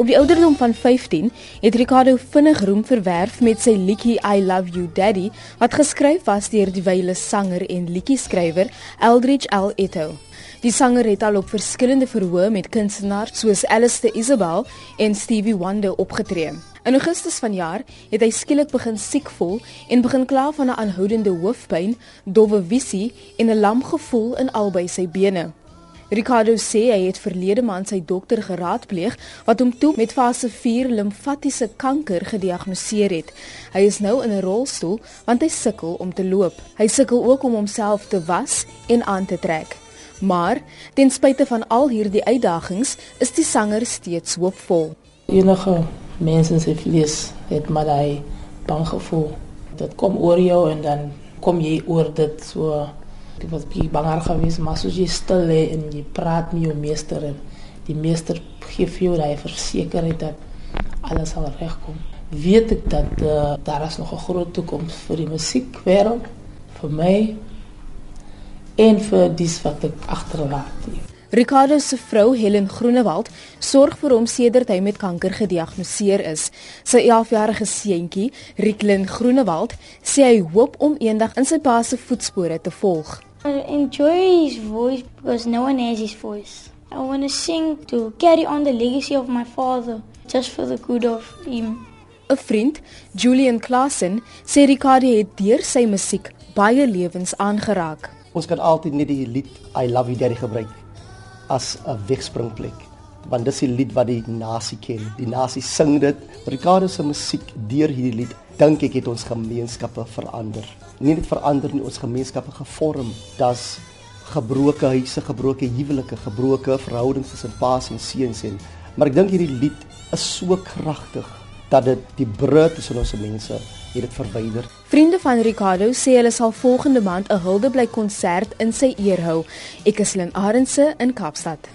Op die ouderdom van 15 het Ricardo vinnig roem verwerf met sy liedjie I Love You Daddy wat geskryf was deur die wyle sanger en liedjie-skrywer Eldridge L. Etto. Die sanger het al op verskillende verhoë met kunstenaars soos Alistair Isabel en Stevie Wonder opgetree. In Augustus vanjaar het hy skielik begin siek voel en begin kla van 'n aanhoudende hoofpyn, dowwe visie en 'n lam gevoel in albei sy bene. Ricardo sê hy het verlede maand sy dokter geraadpleeg wat hom toe met fase 4 limfatiese kanker gediagnoseer het. Hy is nou in 'n rolstoel want hy sukkel om te loop. Hy sukkel ook om homself te was en aan te trek. Maar ten spyte van al hierdie uitdagings, is die sanger steeds hoopvol. Enige mense se vlees het maar daai bang gevoel. Dit kom oor jou en dan kom jy oor dit so Ek was baie bang geweest, maar soos jy stil lê en jy praat met jou meester en die meester gee vir jou daai versekerheid dat alles sal regkom. Weet ek dat uh, daar is nog 'n groot toekoms vir die musiekwêreld vir my en vir dis wat ek agterlaat. Ricardo se vrou Helen Groenewald sorg vir hom sedert hy met kanker gediagnoseer is. Sy 11-jarige seentjie, Riklin Groenewald, sê hy hoop om eendag in sy pa se voetspore te volg. I enjoy his voice because no one has his voice. I want to sing to carry on the legacy of my father, just for the good of him. 'n Vriend, Julian Klassen, sê Ricardo het deur sy musiek baie lewens aangeraak. Ons kan altyd net die lied I Love You Daddy gebruik as 'n wegspringplek, want dis die lied wat die nasie ken. Die nasie sing dit. Ricardo se musiek deur hierdie lied dink ek het ons gemeenskappe verander. Nie net verander nie, ons gemeenskappe gevorm. Das gebroke huise, gebroke huwelike, gebroke verhoudings tussen paas en seuns en maar ek dink hierdie lied is so kragtig dat dit die brug tussen ons mense het dit verwyder. Vriende van Ricardo sê hulle sal volgende maand 'n huldeblyk konsert in sy eer hou. Ek is Lynn Arendse in Kaapstad.